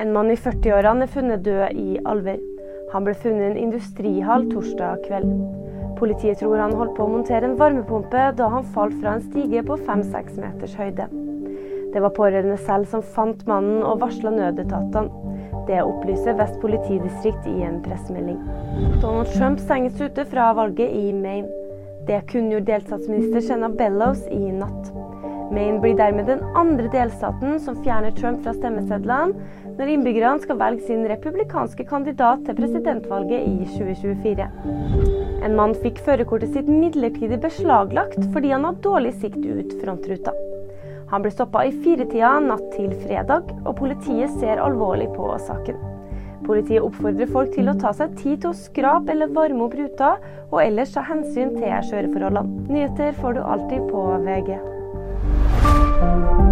En mann i 40-årene er funnet død i Alver. Han ble funnet i en industrihall torsdag kveld. Politiet tror han holdt på å montere en varmepumpe da han falt fra en stige på 5-6 meters høyde. Det var pårørende selv som fant mannen og varsla nødetatene. Det opplyser Vest politidistrikt i en pressemelding. Donald Trump stenges ute fra valget i Maine. Det kunngjorde delstatsminister Shenna Bellows i natt. Maine blir dermed den andre delstaten som fjerner Trump fra stemmesedlene, når innbyggerne skal velge sin republikanske kandidat til presidentvalget i 2024. En mann fikk førerkortet sitt midlertidig beslaglagt fordi han hadde dårlig sikt ut frontruta. Han ble stoppa i firetida natt til fredag, og politiet ser alvorlig på saken. Politiet oppfordrer folk til å ta seg tid til å skrape eller varme opp ruta, og ellers ta hensyn til kjøreforholdene. Nyheter får du alltid på VG. Thank you.